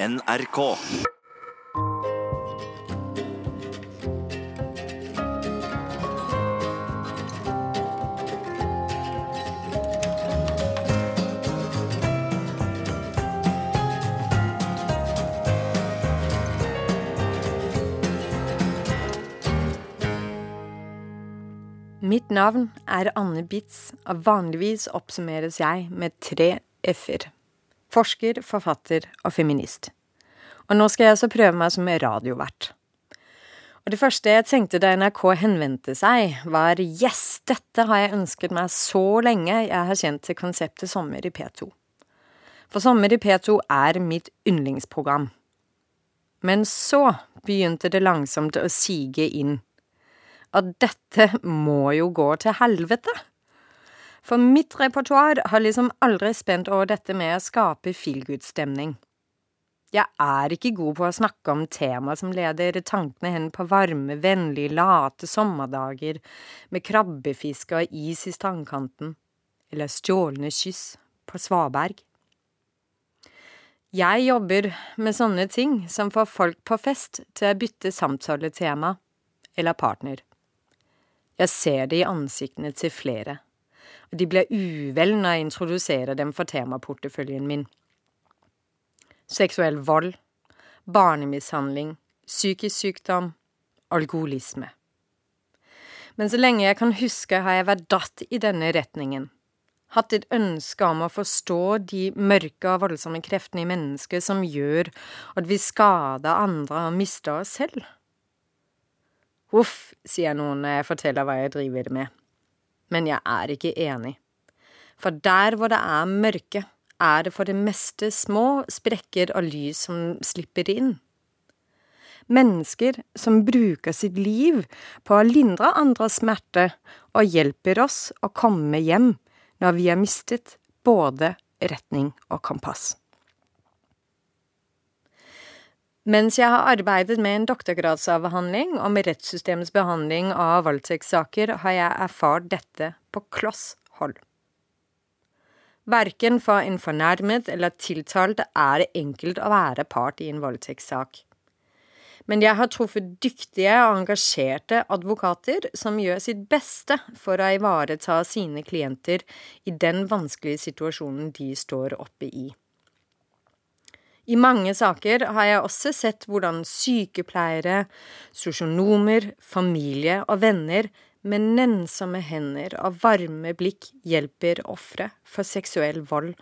NRK. Mitt navn er Anne Bitz, og vanligvis oppsummeres jeg med tre f-er. Forsker, forfatter og feminist. Og nå skal jeg også prøve meg som radiovert. Og det første jeg tenkte da NRK henvendte seg, var yes, dette har jeg ønsket meg så lenge jeg har kjent til konseptet Sommer i P2. For Sommer i P2 er mitt yndlingsprogram. Men så begynte det langsomt å sige inn at dette må jo gå til helvete. For mitt repertoar har liksom aldri spent over dette med å skape feelgood-stemning. Jeg er ikke god på å snakke om tema som leder tankene hen på varme, vennlige, late sommerdager med krabbefiske og is i strandkanten, eller stjålne kyss på svaberg. Jeg jobber med sånne ting som får folk på fest til å bytte samtaletema eller partner. Jeg ser det i ansiktene til flere, og de blir uvel når jeg introduserer dem for temaporteføljen min. Seksuell vold, barnemishandling, psykisk sykdom, alkoholisme. Men så lenge jeg kan huske, har jeg vært dratt i denne retningen. Hatt et ønske om å forstå de mørke og voldsomme kreftene i mennesket som gjør at vi skader andre og mister oss selv. Huff, sier noen når jeg forteller hva jeg driver med. Men jeg er ikke enig. For der hvor det er mørke, er det for det meste små sprekker og lys som slipper inn. Mennesker som bruker sitt liv på å lindre andres smerte og hjelper oss å komme hjem når vi har mistet både retning og kompass. Mens jeg har arbeidet med en doktorgradsavhandling om rettssystemets behandling av voldtektssaker, har jeg erfart dette på kloss hold. Verken for en fornærmet eller tiltalt er det enkelt å være part i en voldtektssak. Men jeg har truffet dyktige og engasjerte advokater som gjør sitt beste for å ivareta sine klienter i den vanskelige situasjonen de står oppe i. I mange saker har jeg også sett hvordan sykepleiere, sosionomer, familie og venner med nennsomme hender og varme blikk hjelper ofre for seksuell vold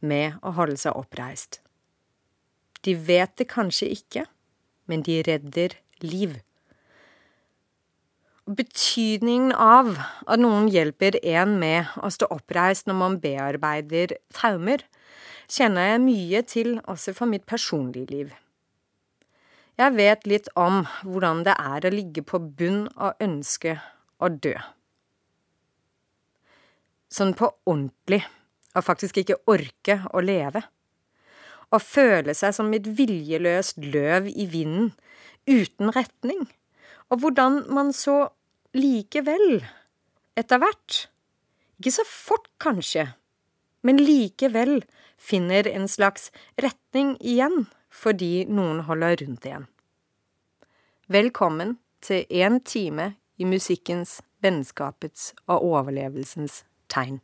med å holde seg oppreist. De vet det kanskje ikke, men de redder liv. Betydningen av at noen hjelper en med å stå oppreist når man bearbeider traumer, kjenner jeg mye til også for mitt personlige liv. Jeg vet litt om hvordan det er å ligge på bunn og ønske å dø. Sånn på ordentlig, og faktisk ikke orke å leve. Å føle seg som et viljeløst løv i vinden, uten retning. Og hvordan man så likevel, etter hvert, ikke så fort kanskje, men likevel finner en slags retning igjen fordi noen holder rundt igjen. Velkommen til én time i musikkens, vennskapets og overlevelsens tegn.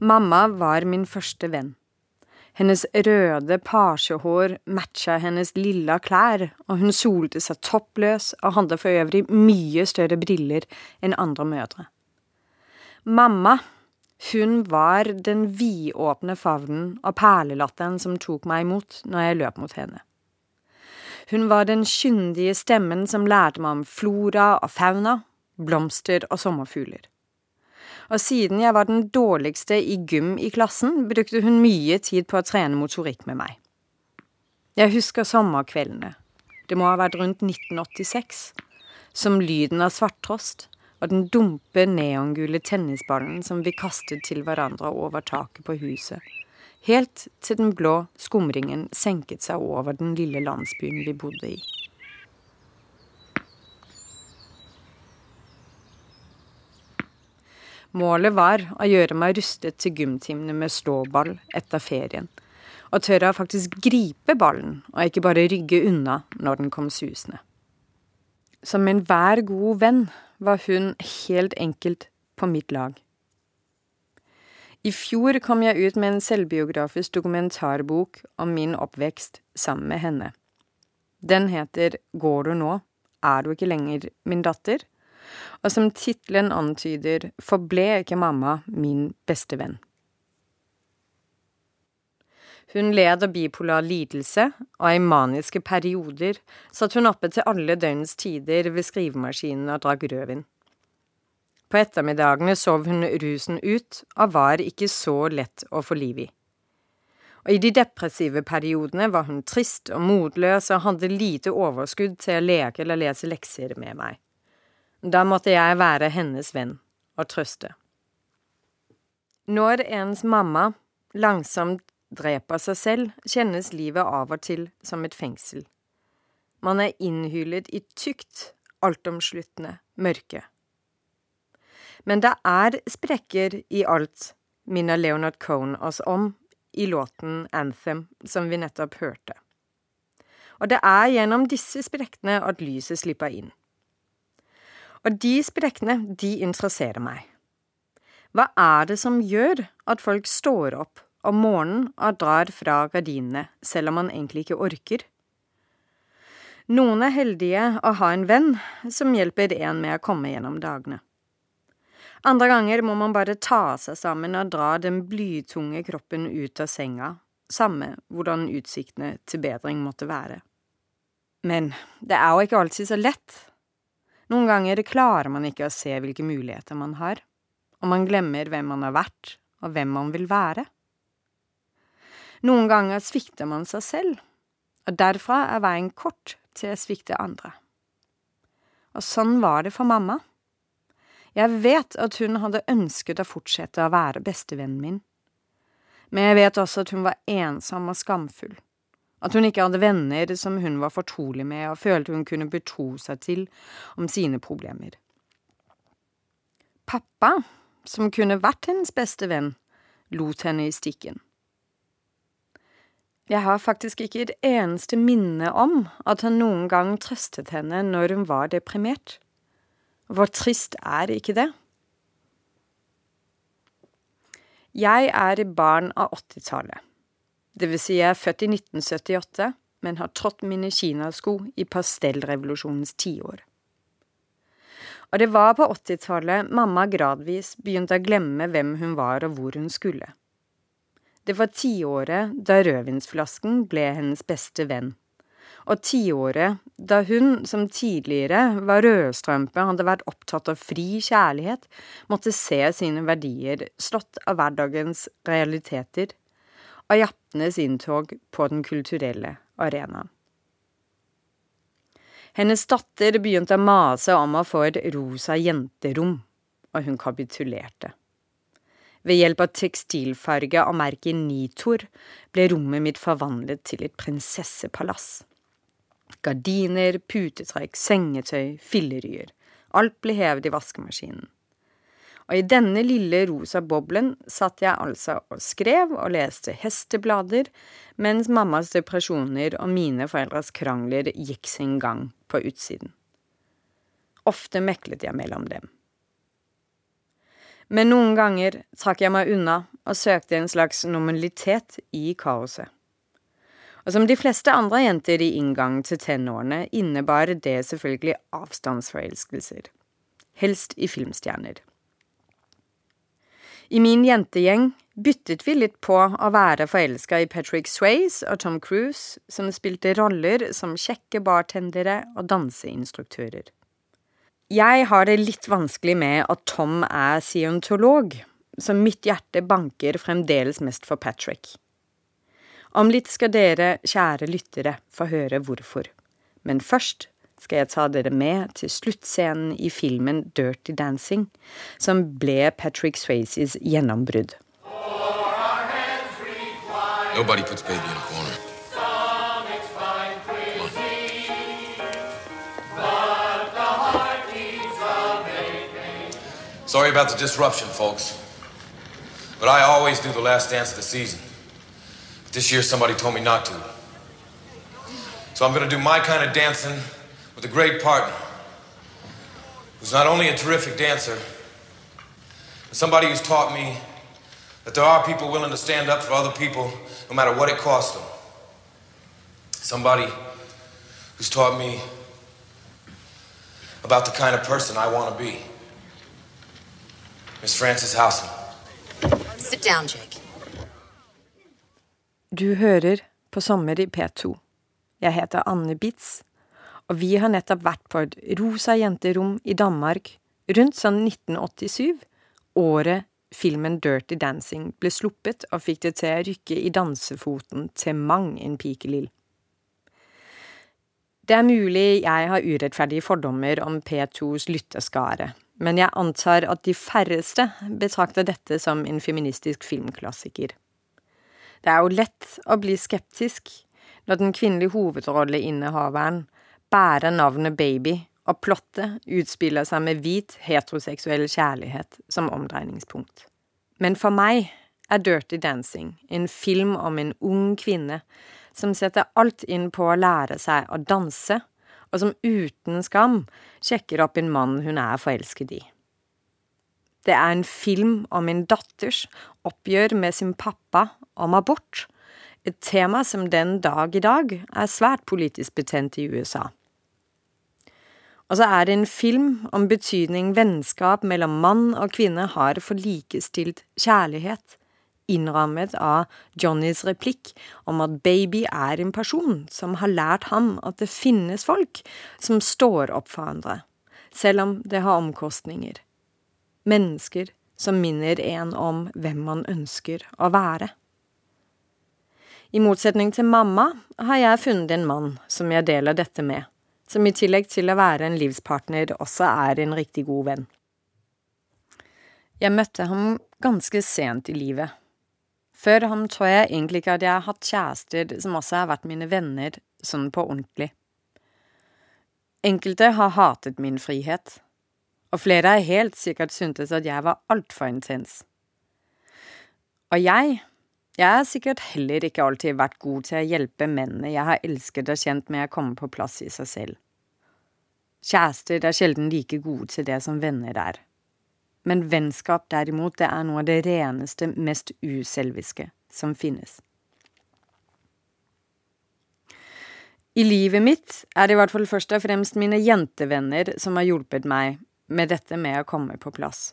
Mamma var min første venn. Hennes røde pasjehår matcha hennes lilla klær, og hun solte seg toppløs og hadde for øvrig mye større briller enn andre mødre. Mamma, hun var den vidåpne favnen og perlelatteren som tok meg imot når jeg løp mot henne. Hun var den kyndige stemmen som lærte meg om flora og fauna, blomster og sommerfugler og siden jeg var den dårligste i gym i klassen, brukte hun mye tid på å trene motorikk med meg. Jeg husker sommerkveldene, det må ha vært rundt 1986, som lyden av svarttrost og den dumpe neongule tennisballen som vi kastet til hverandre over taket på huset, helt til den blå skumringen senket seg over den lille landsbyen vi bodde i. Målet var å gjøre meg rustet til gymtimene med ståball etter ferien, og tørre å faktisk gripe ballen, og ikke bare rygge unna når den kom susende. Som enhver god venn var hun helt enkelt på mitt lag. I fjor kom jeg ut med en selvbiografisk dokumentarbok om min oppvekst sammen med henne. Den heter Går du nå? Er du ikke lenger min datter? Og som tittelen antyder, forble ikke mamma min beste venn. Hun led av bipolar lidelse, og i maniske perioder satt hun oppe til alle døgnets tider ved skrivemaskinen og drakk rødvin. På ettermiddagene sov hun rusen ut, og var ikke så lett å få liv i. Og i de depressive periodene var hun trist og motløs og hadde lite overskudd til å leke eller lese lekser med meg. Da måtte jeg være hennes venn og trøste. Når ens mamma langsomt dreper seg selv, kjennes livet av og til som et fengsel. Man er innhylet i tykt, altomsluttende mørke. Men det er sprekker i alt, minner Leonard Cohn oss om i låten Anthem, som vi nettopp hørte. Og det er gjennom disse sprekkene at lyset slipper inn. Og de sprekkene, de interesserer meg. Hva er det som gjør at folk står opp om morgenen og drar fra gardinene, selv om man egentlig ikke orker? Noen er heldige å ha en venn som hjelper en med å komme gjennom dagene. Andre ganger må man bare ta seg sammen og dra den blytunge kroppen ut av senga, samme hvordan utsiktene til bedring måtte være. Men det er jo ikke alltid så lett. Noen ganger klarer man ikke å se hvilke muligheter man har, og man glemmer hvem man har vært, og hvem man vil være. Noen ganger svikter man seg selv, og derfra er veien kort til å svikte andre. Og sånn var det for mamma. Jeg vet at hun hadde ønsket å fortsette å være bestevennen min, men jeg vet også at hun var ensom og skamfull, at hun ikke hadde venner som hun var fortrolig med og følte hun kunne betro seg til om sine problemer. Pappa, som kunne vært hennes beste venn, lot henne i stikken. Jeg har faktisk ikke et eneste minne om at han noen gang trøstet henne når hun var deprimert. Hvor trist er ikke det? Jeg er barn av 80-tallet. Det vil si jeg er født i 1978, men har trådt mine kinasko i pastellrevolusjonens tiår. Og det var på 80-tallet mamma gradvis begynte å glemme hvem hun var og hvor hun skulle. Det var tiåret da rødvinsflasken ble hennes beste venn og tiåret da hun, som tidligere var rødstrømpe, hadde vært opptatt av fri kjærlighet, måtte se sine verdier slått av hverdagens realiteter, av jappenes inntog på den kulturelle arenaen. Hennes datter begynte å mase om å få et rosa jenterom, og hun kapitulerte. Ved hjelp av tekstilfarge av merket Nitor ble rommet mitt forvandlet til et prinsessepalass. Gardiner, putetrekk, sengetøy, filleryer. Alt ble hevet i vaskemaskinen. Og i denne lille rosa boblen satt jeg altså og skrev og leste hesteblader, mens mammas depresjoner og mine foreldres krangler gikk sin gang på utsiden. Ofte meklet jeg mellom dem. Men noen ganger trakk jeg meg unna og søkte en slags normalitet i kaoset. Og som de fleste andre jenter i inngang til tenårene innebar det selvfølgelig avstandsforelskelser. Helst i filmstjerner. I min jentegjeng byttet vi litt på å være forelska i Patrick Swayze og Tom Cruise, som spilte roller som kjekke bartendere og danseinstruktører. Jeg har det litt vanskelig med at Tom er siontolog, så mitt hjerte banker fremdeles mest for Patrick. Om litt skal dere, kjære lyttere, få høre hvorfor. Men først skal jeg ta dere med til sluttscenen i filmen Dirty Dancing, som ble Patrick Swayzes gjennombrudd. Nobody puts baby in a corner. Sorry about the disruption, folks. But I always do the last dance of the season. This year somebody told me not to. So I'm to do my kind of dancing with a great partner who's not only a terrific dancer, but somebody who's taught me that there are people willing to stand up for other people no matter what it costs them. Somebody who's taught me about the kind of person I want to be. Miss Frances Housen. Sit down, Jake. Du hører på Sommer i P2. Jeg heter Anne Bitz, og vi har nettopp vært på et rosa jenterom i Danmark rundt sånn 1987, året filmen Dirty Dancing ble sluppet og fikk det til å rykke i dansefoten til mang en pikelill. Det er mulig jeg har urettferdige fordommer om P2s lytterskare, men jeg antar at de færreste betrakter dette som en feministisk filmklassiker. Det er jo lett å bli skeptisk når den kvinnelige hovedrolleinnehaveren bærer navnet Baby, og plottet utspiller seg med hvit, heteroseksuell kjærlighet som omdreiningspunkt. Men for meg er Dirty Dancing en film om en ung kvinne som setter alt inn på å lære seg å danse, og som uten skam sjekker opp en mann hun er forelsket i. Det er en film om en datters oppgjør med sin pappa om abort, et tema som den dag i dag er svært politisk betent i USA. Og så er det en film om betydning vennskap mellom mann og kvinne har for likestilt kjærlighet, innrammet av Johnnys replikk om at baby er en person som har lært ham at det finnes folk som står opp for andre, selv om det har omkostninger. Mennesker som minner en om hvem man ønsker å være. I motsetning til mamma har jeg funnet en mann som jeg deler dette med som i tillegg til å være en livspartner også er en riktig god venn. Jeg møtte ham ganske sent i livet. Før ham tror jeg egentlig ikke at jeg har hatt kjærester som også har vært mine venner, sånn på ordentlig. Enkelte har hatet min frihet, og flere har helt sikkert syntes at jeg var altfor intens. Og jeg jeg har sikkert heller ikke alltid vært god til å hjelpe mennene jeg har elsket og kjent med å komme på plass i seg selv. Kjærester er sjelden like gode til det som venner er. Men vennskap, derimot, det er noe av det reneste, mest uselviske som finnes. I livet mitt er det i hvert fall først og fremst mine jentevenner som har hjulpet meg med dette med å komme på plass.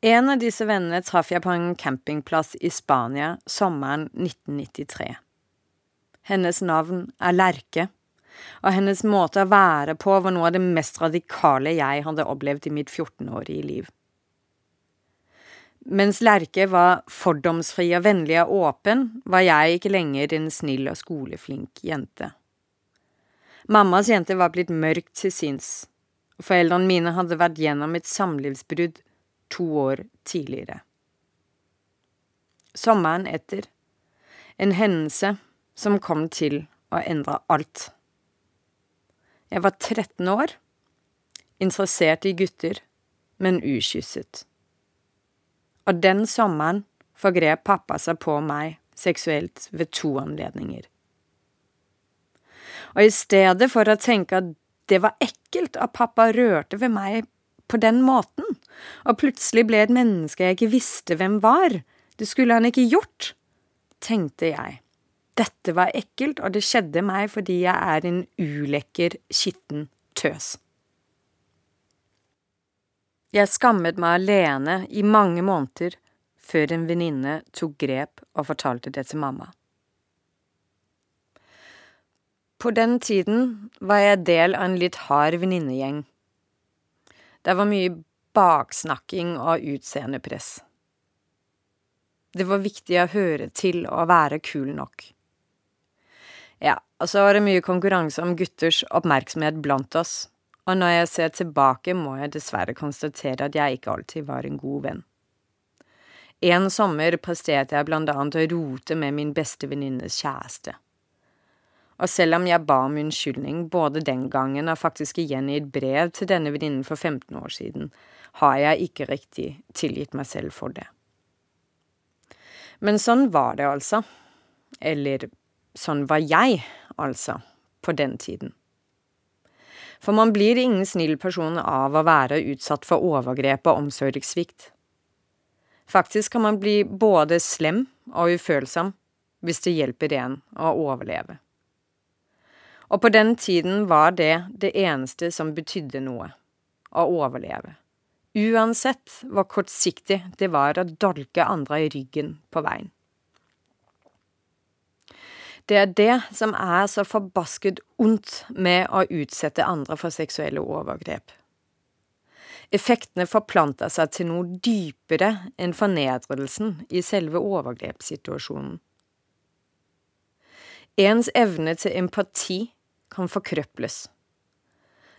En av disse vennene traff jeg på en campingplass i Spania sommeren 1993. Hennes navn er Lerke, og hennes måte å være på var noe av det mest radikale jeg hadde opplevd i mitt 14-årige liv. Mens Lerke var fordomsfri og vennlig og åpen, var jeg ikke lenger en snill og skoleflink jente. Mammas jente var blitt mørkt til sinns, foreldrene mine hadde vært gjennom et samlivsbrudd to år tidligere. Sommeren etter. En hendelse som kom til å endre alt. Jeg var 13 år, interessert i gutter, men ukysset. Og den sommeren forgrep pappa seg på meg seksuelt ved to anledninger. Og i stedet for å tenke at det var ekkelt at pappa rørte ved meg på den måten, og plutselig ble et menneske jeg ikke visste hvem var. Det skulle han ikke gjort, tenkte jeg. Dette var ekkelt, og det skjedde meg fordi jeg er en ulekker, skitten tøs. Jeg skammet meg alene i mange måneder før en venninne tok grep og fortalte det til mamma. På den tiden var jeg del av en litt hard venninnegjeng det var mye baksnakking og utseendepress. Det var viktig å høre til og være kul nok. Ja, og så var det mye konkurranse om gutters oppmerksomhet blant oss, og når jeg ser tilbake, må jeg dessverre konstatere at jeg ikke alltid var en god venn. En sommer presterte jeg blant annet å rote med min beste venninnes kjæreste. Og selv om jeg ba om unnskyldning både den gangen og faktisk igjen i et brev til denne venninnen for 15 år siden, har jeg ikke riktig tilgitt meg selv for det. Men sånn var det altså. Eller sånn var jeg, altså, på den tiden. For man blir ingen snill person av å være utsatt for overgrep og omsorgssvikt. Faktisk kan man bli både slem og ufølsom hvis det hjelper en å overleve. Og på den tiden var det det eneste som betydde noe å overleve. Uansett hvor kortsiktig det var å dolke andre i ryggen på veien. Det er det som er så forbasket ondt med å utsette andre for seksuelle overgrep. Effektene forplanter seg til noe dypere enn fornedrelsen i selve overgrepssituasjonen. Ens evne til empati kan forkrøples.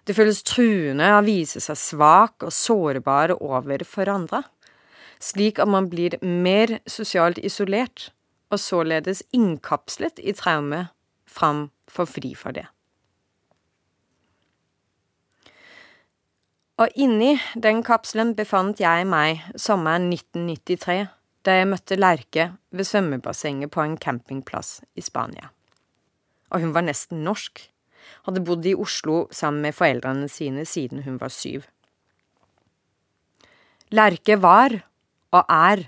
Det føles truende å vise seg svak og sårbar over for andre, slik at man blir mer sosialt isolert og således innkapslet i traume framfor fri for det. Og inni den kapselen befant jeg meg sommeren 1993, da jeg møtte Lerke ved svømmebassenget på en campingplass i Spania. Og hun var nesten norsk, hadde bodd i Oslo sammen med foreldrene sine siden hun var syv. Lerke var, og er,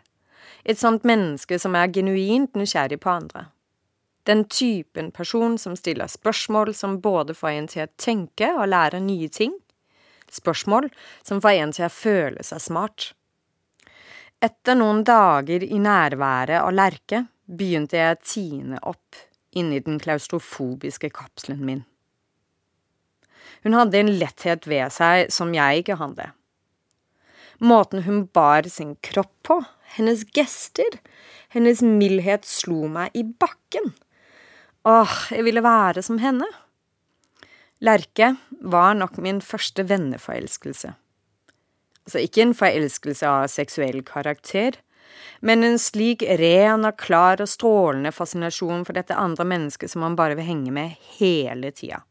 et sånt menneske som er genuint nysgjerrig på andre. Den typen person som stiller spørsmål som både får en til å tenke og lære nye ting. Spørsmål som får en til å føle seg smart. Etter noen dager i nærværet av Lerke begynte jeg å tine opp inni den klaustrofobiske kapselen min. Hun hadde en letthet ved seg som jeg ikke hadde. Måten hun bar sin kropp på, hennes gester, hennes mildhet slo meg i bakken. Åh, jeg ville være som henne. Lerke var nok min første venneforelskelse. Altså ikke en forelskelse av seksuell karakter, men en slik ren og klar og strålende fascinasjon for dette andre mennesket som man bare vil henge med hele tida.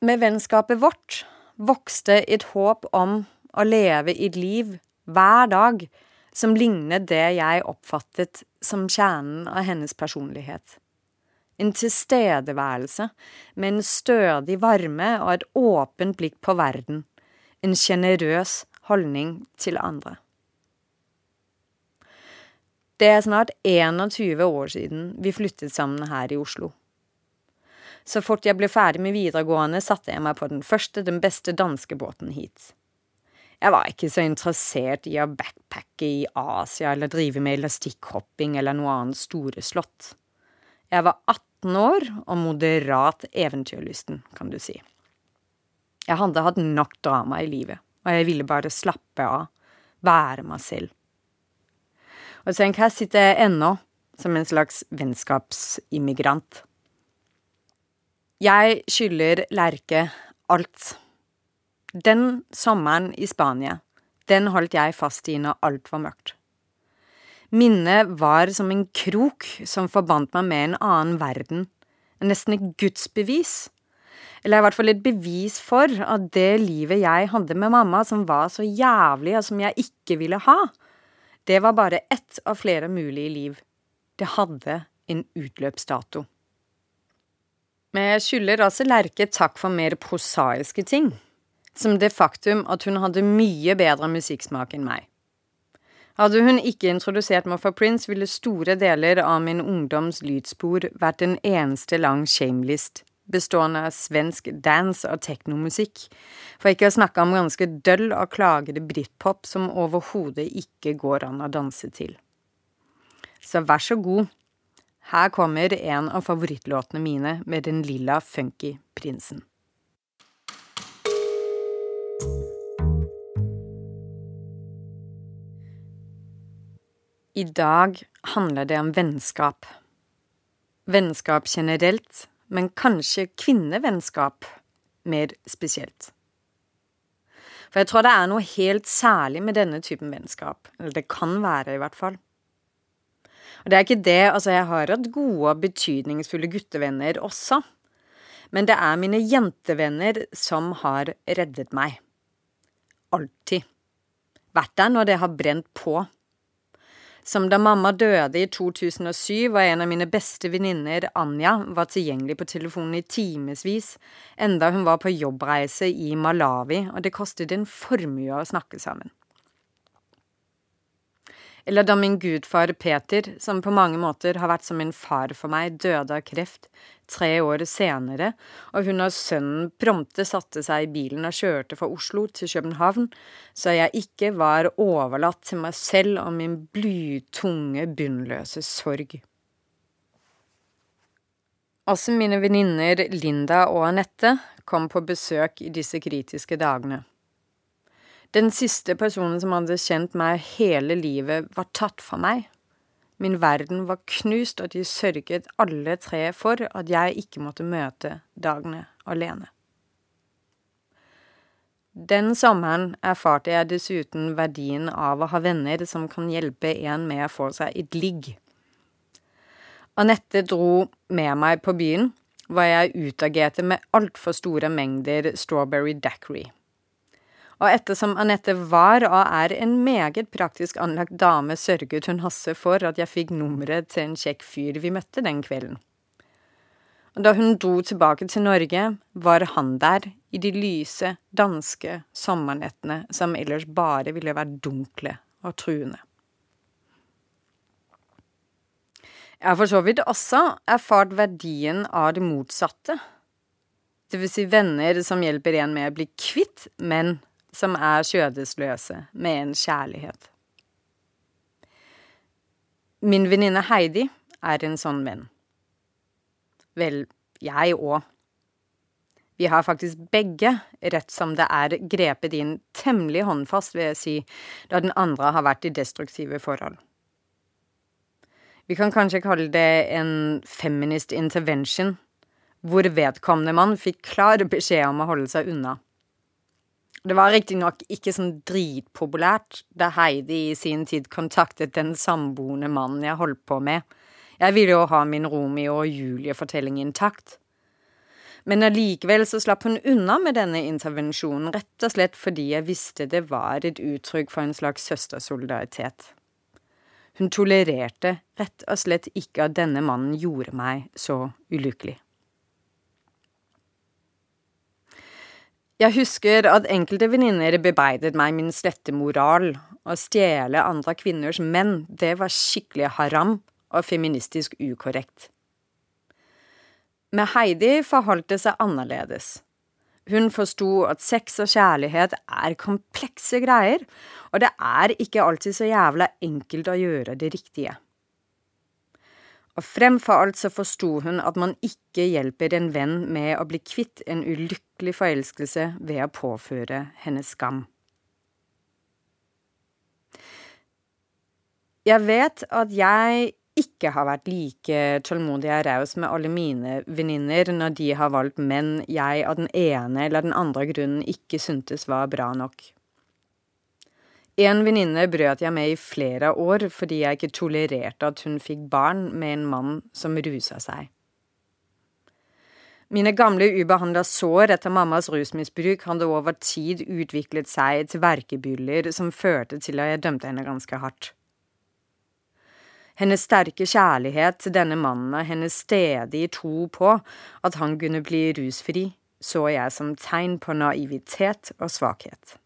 Med vennskapet vårt vokste et håp om å leve et liv hver dag som ligner det jeg oppfattet som kjernen av hennes personlighet. En tilstedeværelse med en stødig varme og et åpent blikk på verden, en sjenerøs holdning til andre. Det er snart 21 år siden vi flyttet sammen her i Oslo. Så fort jeg ble ferdig med videregående, satte jeg meg på den første, den beste danske båten hit. Jeg var ikke så interessert i å backpacke i Asia eller drive med elastikkhopping eller noe annet storeslått. Jeg var 18 år og moderat eventyrlysten, kan du si. Jeg hadde hatt nok drama i livet, og jeg ville bare slappe av, være meg selv. Og tenk, her sitter jeg ennå, som en slags vennskapsimmigrant. Jeg skylder Lerke alt. Den sommeren i Spania, den holdt jeg fast i når alt var mørkt. Minnet var som en krok som forbandt meg med en annen verden, nesten et gudsbevis. Eller i hvert fall et bevis for at det livet jeg hadde med mamma, som var så jævlig, og som jeg ikke ville ha, det var bare ett av flere mulige liv. Det hadde en utløpsdato. Men jeg skylder altså Lerke takk for mer prosaiske ting som det faktum at hun hadde mye bedre musikksmak enn meg. Hadde hun ikke introdusert meg for Prince, ville store deler av min ungdoms lydspor vært en eneste lang shamelist, bestående av svensk dance- og teknomusikk, for ikke å snakke om ganske døll og klagede britpop som overhodet ikke går an å danse til. Så vær så god, her kommer en av favorittlåtene mine med den lilla funky prinsen. I dag handler det om vennskap. Vennskap generelt, men kanskje kvinnevennskap mer spesielt. For jeg tror det er noe helt særlig med denne typen vennskap, eller det kan være i hvert fall. Og det er ikke det, altså jeg har hatt gode og betydningsfulle guttevenner også. Men det er mine jentevenner som har reddet meg. Alltid. Vært der når det har brent på. Som da mamma døde i 2007, var en av mine beste venninner, Anja, var tilgjengelig på telefonen i timevis, enda hun var på jobbreise i Malawi, og det kostet en formue å snakke sammen. Eller da min gudfar Peter, som på mange måter har vært som min far for meg, døde av kreft tre år senere, og hun og sønnen prompte satte seg i bilen og kjørte fra Oslo til København, så jeg ikke var overlatt til meg selv og min blytunge, bunnløse sorg. Også mine venninner Linda og Anette kom på besøk i disse kritiske dagene. Den siste personen som hadde kjent meg hele livet, var tatt fra meg. Min verden var knust, og de sørget alle tre for at jeg ikke måtte møte dagene alene. Den sommeren erfarte jeg dessuten verdien av å ha venner som kan hjelpe en med å få seg et ligg. Anette dro med meg på byen, hvor jeg utagerte med altfor store mengder strawberry dackery. Og ettersom Anette var og er en meget praktisk anlagt dame, sørget hun Hasse for at jeg fikk nummeret til en kjekk fyr vi møtte den kvelden. Og da hun dro tilbake til Norge, var han der i de lyse, danske sommernettene som ellers bare ville vært dunkle og truende. Jeg har for så vidt også erfart verdien av det motsatte. Det vil si venner som hjelper en med å bli kvitt menn som er skjødesløse med en kjærlighet. Min venninne Heidi er en sånn venn. Vel, jeg òg. Vi har faktisk begge, rett som det er, grepet inn temmelig håndfast, vil jeg si, da den andre har vært i destruktive forhold. Vi kan kanskje kalle det en feminist intervention, hvor vedkommende mann fikk klar beskjed om å holde seg unna. Det var riktignok ikke sånn dritpopulært da Heidi i sin tid kontaktet den samboende mannen jeg holdt på med. Jeg ville jo ha min Romeo og Julie-fortelling intakt. Men allikevel så slapp hun unna med denne intervensjonen, rett og slett fordi jeg visste det var et uttrykk for en slags søstersolidaritet. Hun tolererte rett og slett ikke at denne mannen gjorde meg så ulykkelig. Jeg husker at enkelte venninner bebeidet meg min slette moral. Å stjele andre kvinners menn, det var skikkelig haram og feministisk ukorrekt. Med Heidi forholdt det seg annerledes. Hun forsto at sex og kjærlighet er komplekse greier, og det er ikke alltid så jævla enkelt å gjøre det riktige. Og fremfor alt så forsto hun at man ikke hjelper en venn med å bli kvitt en ulykkelig forelskelse ved å påføre henne skam. Jeg vet at jeg ikke har vært like tålmodig og raus med alle mine venninner når de har valgt menn jeg av den ene eller den andre grunnen ikke syntes var bra nok. En venninne brøt jeg med i flere år fordi jeg ikke tolererte at hun fikk barn med en mann som rusa seg. Mine gamle ubehandla sår etter mammas rusmisbruk hadde over tid utviklet seg til verkebyller som førte til at jeg dømte henne ganske hardt. Hennes sterke kjærlighet til denne mannen og hennes stedige tro på at han kunne bli rusfri, så jeg som tegn på naivitet og svakhet.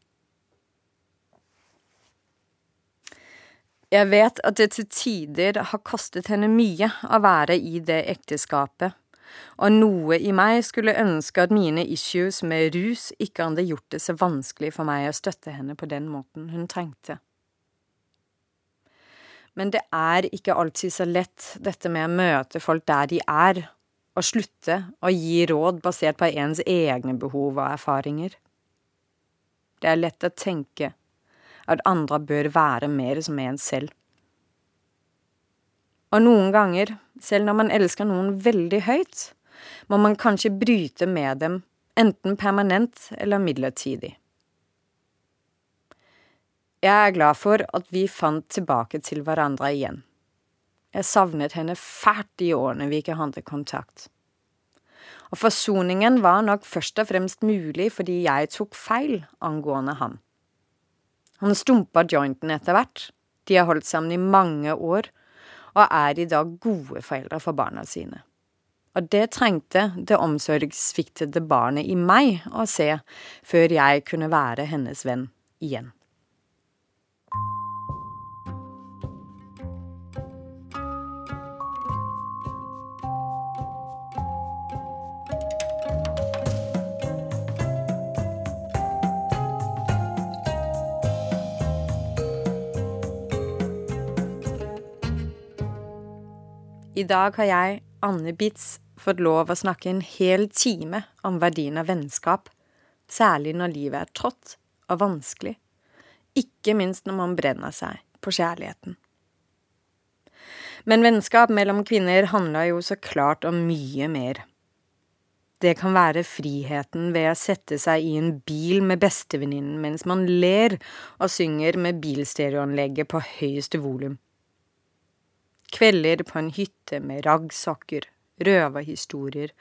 Jeg vet at det til tider har kostet henne mye å være i det ekteskapet, og noe i meg skulle ønske at mine issues med rus ikke hadde gjort det så vanskelig for meg å støtte henne på den måten hun trengte. Men det er ikke alltid så lett, dette med å møte folk der de er, og slutte å gi råd basert på ens egne behov og erfaringer. Det er lett å tenke at andre bør være mer som en selv. Og noen ganger, selv når man elsker noen veldig høyt, må man kanskje bryte med dem, enten permanent eller midlertidig. Jeg er glad for at vi fant tilbake til hverandre igjen. Jeg savnet henne fælt de årene vi ikke hadde kontakt. Og forsoningen var nok først og fremst mulig fordi jeg tok feil angående ham. Han stumpa jointen etter hvert, de har holdt sammen i mange år, og er i dag gode foreldre for barna sine. Og det trengte det omsorgssviktede barnet i meg å se før jeg kunne være hennes venn igjen. I dag har jeg, Anne Bitz, fått lov å snakke en hel time om verdien av vennskap, særlig når livet er trått og vanskelig, ikke minst når man brenner seg på kjærligheten. Men vennskap mellom kvinner handler jo så klart om mye mer. Det kan være friheten ved å sette seg i en bil med bestevenninnen mens man ler og synger med bilstereoanlegget på høyeste volum kvelder på en hytte med raggsokker, røverhistorier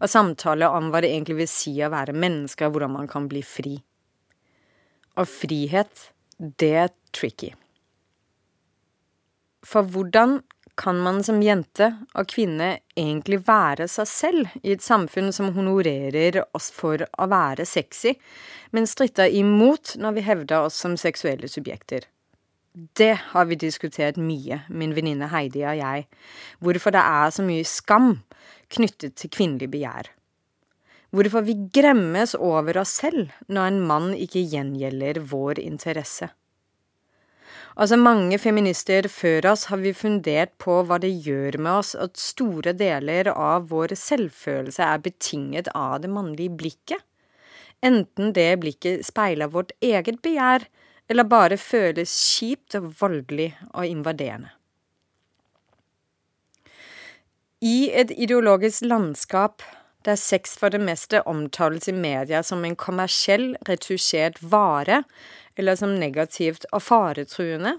og samtaler om hva det egentlig vil si å være menneske, og hvordan man kan bli fri. Og frihet, det er tricky. For hvordan kan man som jente og kvinne egentlig være seg selv i et samfunn som honorerer oss for å være sexy, men stritter imot når vi hevder oss som seksuelle subjekter? Det har vi diskutert mye, min venninne Heidi og jeg, hvorfor det er så mye skam knyttet til kvinnelig begjær. Hvorfor vi gremmes over oss selv når en mann ikke gjengjelder vår interesse. Altså mange feminister før oss har vi fundert på hva det gjør med oss at store deler av vår selvfølelse er betinget av det mannlige blikket. Enten det blikket speiler vårt eget begjær, eller bare føles kjipt og voldelig og invaderende. I et ideologisk landskap der sex for det meste omtales i media som en kommersiell, retusjert vare, eller som negativt og faretruende,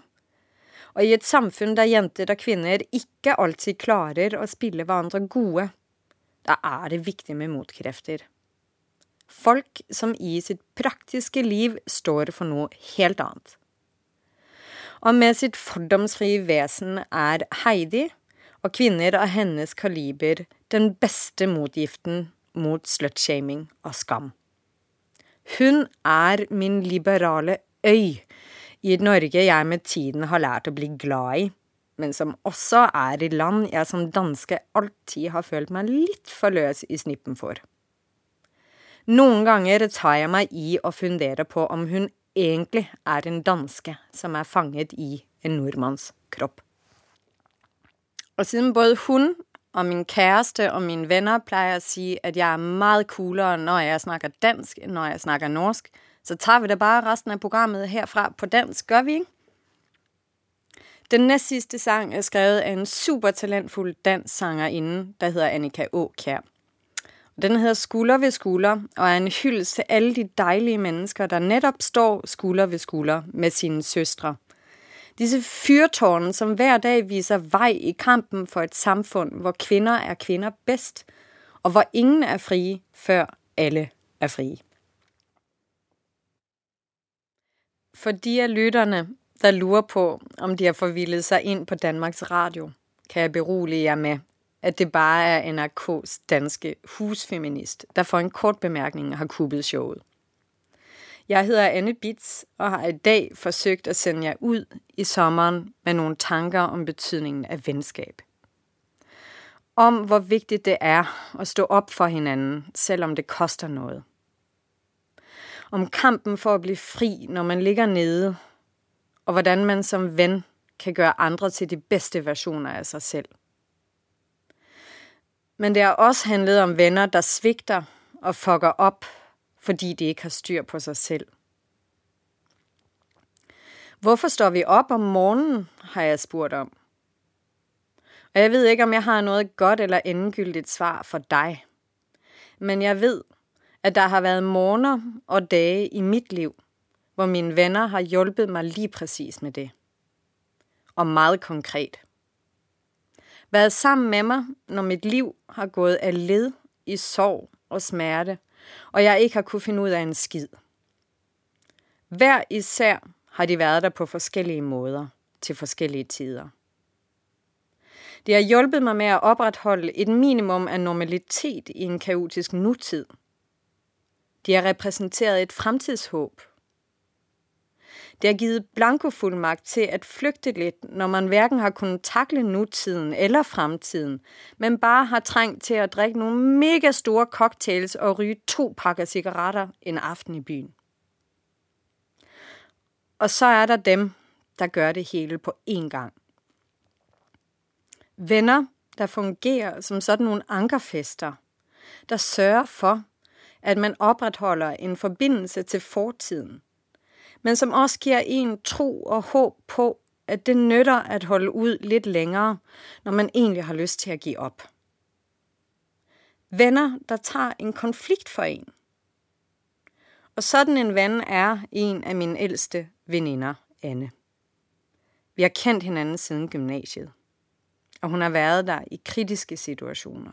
og i et samfunn der jenter og kvinner ikke alltid klarer å spille hverandre gode, da er det viktig med motkrefter. Folk som i sitt praktiske liv står for noe helt annet. Og med sitt fordomsfrie vesen er Heidi og kvinner av hennes kaliber den beste motgiften mot slutshaming og skam. Hun er min liberale øy i et Norge jeg med tiden har lært å bli glad i, men som også er i land jeg som danske alltid har følt meg litt for løs i snippen for. Noen ganger tar jeg meg i å fundere på om hun egentlig er en danske som er fanget i en nordmanns kropp. Og siden både hun og min kæreste og mine venner pleier å si at jeg er mye coolere når jeg snakker dansk enn når jeg snakker norsk, så tar vi det bare resten av programmet herfra på dansk, gør vi ikke? Den nest sidste sang er skrevet av en supertalentfull dansk sangerinde, der heter Annika Aakjær. Den hedder Skulder ved skulder, og er en hyldest til alle de dejlige mennesker, der netop står skulder ved skulder med sine søstre. Disse fyrtårne, som hver dag viser vei i kampen for et samfund hvor kvinner er kvinner best, og hvor ingen er frie før alle er frie. For de av lytterne der lurer på om de har forvillet seg inn på Danmarks Radio, kan jeg berolige jer med at det bare er NRKs danske husfeminist, der for en kort bemærkning har kuppet showet. Jeg hedder Anne Bitz og har i dag forsøgt å sende jer ut i sommeren med noen tanker om betydningen av vennskap. Om hvor viktig det er å stå opp for hinanden, selv om det koster noe. Om kampen for å bli fri når man ligger nede, og hvordan man som venn kan gjøre andre til de beste versjoner av seg selv. Men det har også handlet om venner, der svikter og fucker opp fordi de ikke har styr på seg selv. Hvorfor står vi opp om morgenen, har jeg spurt om. Og jeg vet ikke om jeg har noe godt eller endegyldigt svar for deg. Men jeg vet at der har vært morgener og dage i mitt liv hvor mine venner har hjulpet meg lige præcis med det. Og meget konkret. Været sammen med mig, når mit liv har gået af led i sorg og smerte, og jeg ikke har kunne finde ud af en skid. Hver især har de været der på forskellige måder til forskellige tider. Det har hjulpet mig med at opretholde et minimum af normalitet i en kaotisk nutid. De har repræsenteret et fremtidshåb. Det har givet blankofuldmagt til at flygte lidt, når man hverken har kunnet takle nutiden eller fremtiden, men bare har trængt til at drikke nogle mega store cocktails og ryge to pakker cigaretter en aften i byen. Og så er der dem, der gør det hele på én gang. Venner, der fungerer som sådan nogle ankerfester, der sørger for, at man opretholder en forbindelse til fortiden, men som også giver en tro og håb på, at det nytter at holde ud lidt længere, når man egentlig har lyst til at give op. Venner, der tager en konflikt for en. Og sådan en ven er en af mine ældste veninder, Anne. Vi har kendt hinanden siden gymnasiet, og hun har været der i kritiske situationer.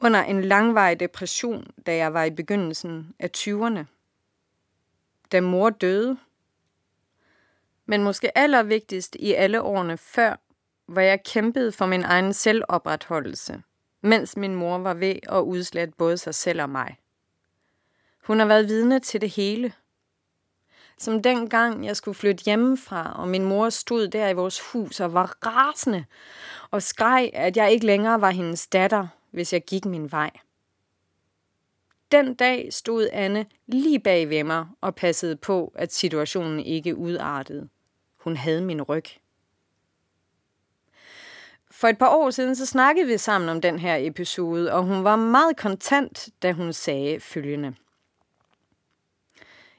Under en langvarig depression, da jeg var i begyndelsen af 20'erne. Da mor døde. Men måske allervigtigst i alle årene før, hvor jeg kæmpede for min egen selvopretholdelse, mens min mor var ved at udslætte både sig selv og mig. Hun har været vidne til det hele – som dengang jeg skulle flytte hjemmefra, og min mor stod der i vores hus og var rasende og skreg, at jeg ikke længere var hendes datter, hvis jeg gik min vej. Den dag stod Anne lige bag ved mig og passede på, at situationen ikke udartede. Hun havde min ryg. For et par år siden så snakkede vi sammen om den her episode, og hun var meget kontant, da hun sagde følgende –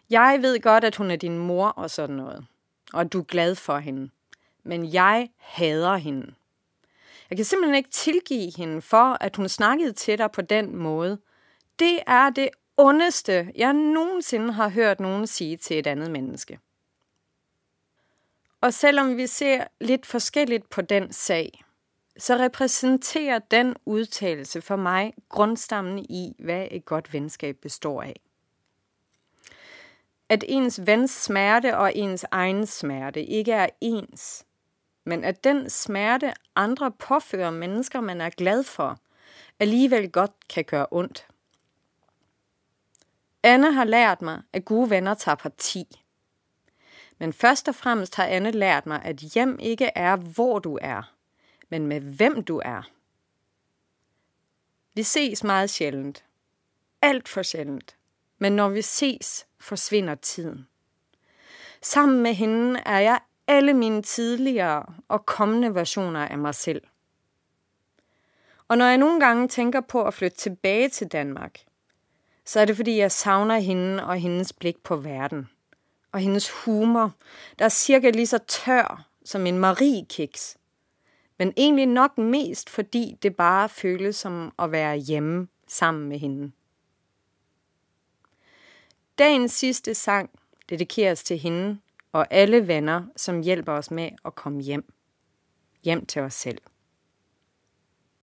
jeg ved godt, at hun er din mor og sådan noget, og du er glad for hende. Men jeg hader hende. Jeg kan simpelthen ikke tilgive hende for, at hun snakkede til dig på den måde. Det er det ondeste, jeg noensinne har hørt noen sige til et annet menneske. Og selvom vi ser litt forskjellig på den sag, så repræsenterer den uttalelse for meg grunnstammen i, hva et godt vennskap består av. at ens vens smerte og ens egen smerte ikke er ens, men at den smerte, andre påfører mennesker, man er glad for, alligevel godt kan gjøre ondt. Anne har lært meg at gode venner tager parti. Men først og fremmest har Anne lært meg at hjem ikke er, hvor du er, men med hvem du er. Vi ses meget sjeldent. Alt for sjældent. Men når vi ses, forsvinder tiden. Sammen med hende er jeg alle mine tidligere og kommende versioner av meg selv. Og når jeg noen ganger tænker på å flytte tilbake til Danmark, så er det fordi, jeg savner hende og hendes blikk på verden. Og hendes humor, der er cirka lige så tør som en Marie-kiks. Men egentlig nok mest, fordi det bare føles som å være hjemme sammen med hende. Dagens siste sang dedikeres til hende og alle venner, som hjelper oss med å komme hjem. Hjem til oss selv.